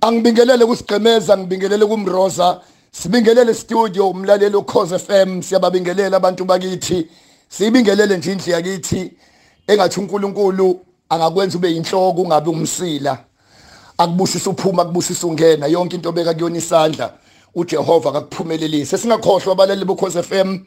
angibingelele kusigqemeza ngibingelele kumroza sibingelele studio umlaleli ukhoze FM siyababingelela abantu bakithi sibingelele nje indlu yakithi engathi uNkulunkulu angakwenza ube inhloko ungabe umsila. Akubusisa uphuma akubusisa ungena yonke into beka kuyona isandla uJehova akakuphumelelise. Singakhohlwa abalali bokhoze FM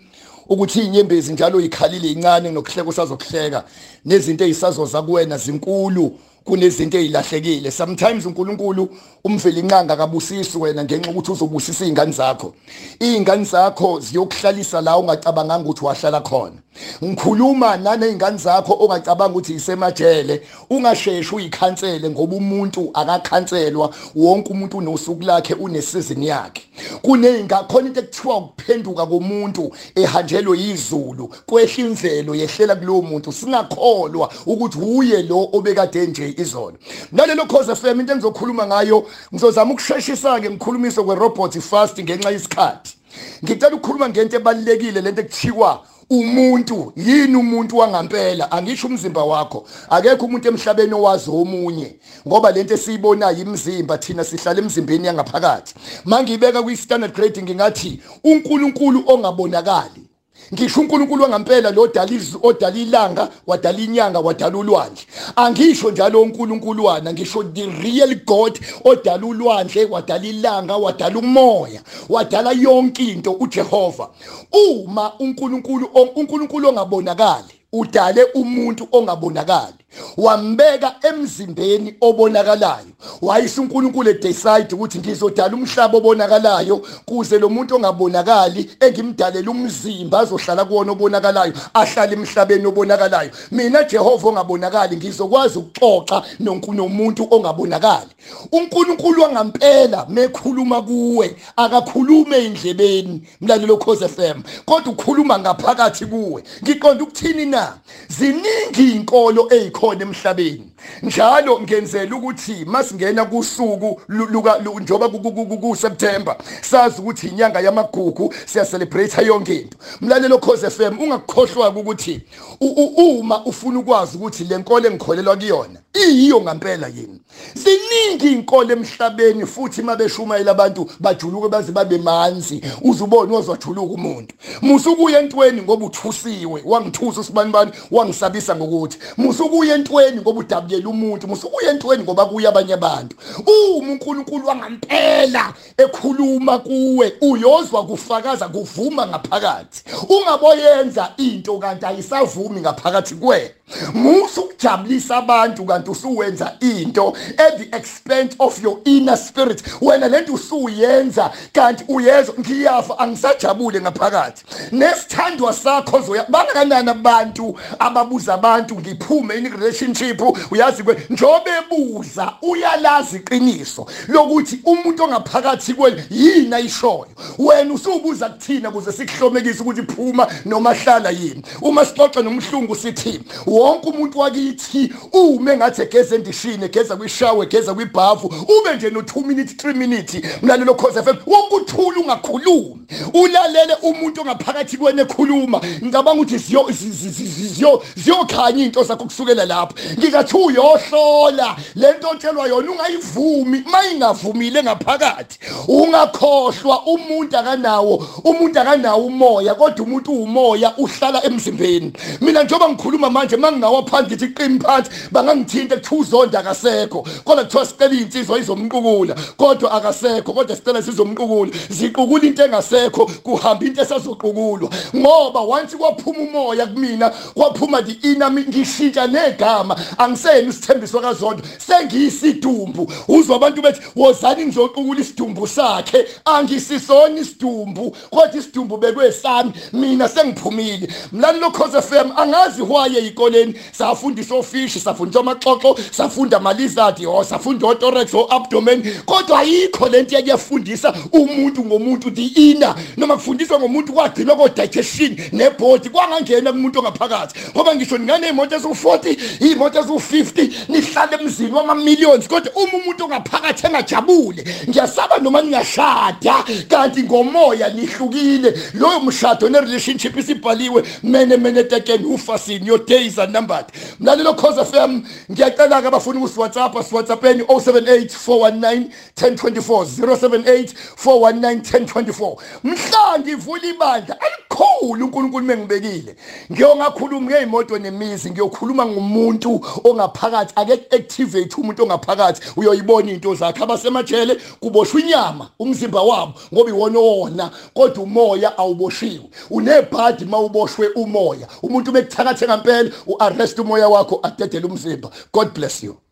ukuthi inyembezi njalo ikhalile incane nokuhleka usazokuhleka nezinto ezisazoza kuwena zinkulu. Kunezinto ezilahlekile. Sometimes uNkulunkulu umveli inqanga kabusisi wena ngenxa ukuthi uzobusisa izingane zakho. Izingane zakho ziyokuhlalisa la ungacabanganga ukuthi wahlala khona. Ngikhuluma nanezingane zakho ongacabanga ukuthi isemajele. Ungasheshi uyikhansele ngoba umuntu akakhanselwa wonke umuntu unosuku lakhe unesizini yakhe. Kuneyinga khona into ekuthiwa ukuphenduka komuntu ehanjelwe izulu kwehla imvelo yehlela kulowo muntu singakholwa ukuthi uye lo obekade nje izolo. Nalelo cause FM into engizokhuluma ngayo ngizozama ukusheshisa ke ngikhulumise kwerobot fast ngenxa yesikhathi. Ngicela ukukhuluma ngento ebalekile lento ekuthiwa umuntu yini umuntu wangampela angisho umzimba wakho. Akekho umuntu emhlabeni owazi omunye ngoba lento esiyibonayo imizimba thina sihlala emzimbeni yangaphakathi. Mangibeka kwi standard grading ngathi uNkulunkulu ongabonakali. Ngisho uNkulunkulu wangampela lo dalizi odala ilanga wadala inyanga wadala ulwandle angisho njalo uNkulunkuluwana ngisho the real god odala ulwandle wadala ilanga wadala umoya wadala yonke into uJehova. Uma uNkulunkulu uNkulunkulu ongabonakali udale umuntu ongabonakali wambeka emzimbeni obonakalayo. Wayisa uNkulunkulu edecide ukuthi ngizodala umhlaba obonakalayo kuze lo muntu ongabonakali engimdalela umzimba azohlala kuwona obonakalayo ahlale emhlabeni obonakalayo. Mina Jehova ongabonakali ngizokwazi ukuxoxa nomuntu ongabonakali. uNkulunkulu wangampela mekhuluma kuwe akakhulume indlebeni mlalelo Khosi FM kodwa ukhuluma ngaphakathi kuwe. Ngiqonda ukuthini na? Ziningi inkolo ezikhona emhlabeni. Njalo ngenzela ukuthi masingena kusuku luka njoba ku September sazi ukuthi inyanga yamagugu siya celebrate yonke into. Mlalelo Khosi FM ungakukhohlwa ukuthi uma ufuna ukwazi ukuthi lenkolo engikholelwa kuyona iyiyo ngempela yini? Ziningi inkolo emhlabeni futhi mabeshumayela abantu bajuluke baze babe manzi uzubona ozwajuluka umuntu. Musukuya entweni ngoba uthusiwe wangithusa usibani bani wangisabisa ngokuthi. Musukuya entweni ngoba udabukela umuntu musukuya entweni ngoba kuya abanye abantu. Uma uNkulunkulu wangempela ekhuluma kuwe uyozwa kufakaza kuvuma ngaphakathi. Ungaboyenza into kanti ayisavumi ngaphakathi kwe musu ukujabulisa abantu kanti usuwenza into at the expense of your inner spirit. Wena lento usuyenza kanti uyezwa ngiyafa angisajabule ngaphakathi. Nesithandwa sakho zoya bangakanani abantu ababuza abantu ngiphume in relationship uyazi kwe njobe ebuza uyalazi iqiniso lokuthi umuntu ongaphakathi kwenu yini ayishoyo. Wena usubuza kuthina kuze sikuhlomekise ukuthi phuma noma hlala yini. Uma sixoxa nomhlungu sithi wonke umuntu wakithi ume ngathi egeza endishini egeza kwishawe egeza kwibhavu ube nje no 2 minutes 3 minutes mlalelo cause FM wonke uthula ungakhulumi. Ulalele umuntu ongaphakathi kwene ekhuluma ngicabanga ukuthi ziyo ziyo ziyokhanya into zakho kusukela lapho ngikathi uyohlola. Lento otshelwa yona ungayivumi mayingavumile ngaphakathi. Ungakhohlwa umuntu akanawo umuntu akanawo umoya kodwa umuntu umoya uhlala emzimbeni. Mina njengoba ngikhuluma manje mangingawa phansi ngithi qimi phansi bangangithinta kuthiwa uzonda akasekho. Kodwa kuthiwa sicela iy'nsizwa izomqukula kodwa akasekho kodwa sicela sizomqukula ziqukula into engasekho kuhamba into esazoqukulwa. Ngoba once kwaphuma umoya kumina kwaphuma the inner ngishintsha negama. Angiseni isithembiso kazondo sengiyisidumbu uzwa abantu bethi wozani ngizoqukula isidumbu sakhe. Angisisona isidumbu kodwa isidumbu bekwesami mina sengiphumile. Mlani lo cause FM angazi why eyikoleni. Safundisa ofishi safundisa amaxoxo safunda amalizard ho safunda othorax o-abdomen kodwa ayikho lento yakuyafundisa umuntu ngomuntu the inner. Noma kufundiswa ngomuntu kwagcinwa ko-digestion nebhodi kwangangena kumuntu ongaphakathi. Ngoba ngisho ningane iy'moto eziwu-40 iy'moto eziwu-50 50 nihlale emzini wama millions kodwa uma umuntu ongaphakathi engajabule ngiyasaba noma ningashada kanti ngomoya nihlukile. Loyo mshado ne relationship isibhaliwe mene mene tekeni ufasini your days are numbered mlalelo cause FM ngiyacela ke abafuna ukus WhatsApp as WhatsAppeni 078 419 1024 078 419 1024 mhla ngivula ibandla elikhulu uNkulunkulu mengibekile ngiyongakhuluma ngeimoto nemizi ngiyokhuluma ngumuntu ongaphakathi ake activate umuntu ongaphakathi. Uyoyibona into zakhe. Abasemajele kuboshwa inyama umzimba wabo ngoba iwona wona kodwa umoya awuboshiwe. Unebhadi mawuboshwe umoya. Umuntu bekuthakathe ngempela uarrest umoya wakho adedele umzimba. God bless you.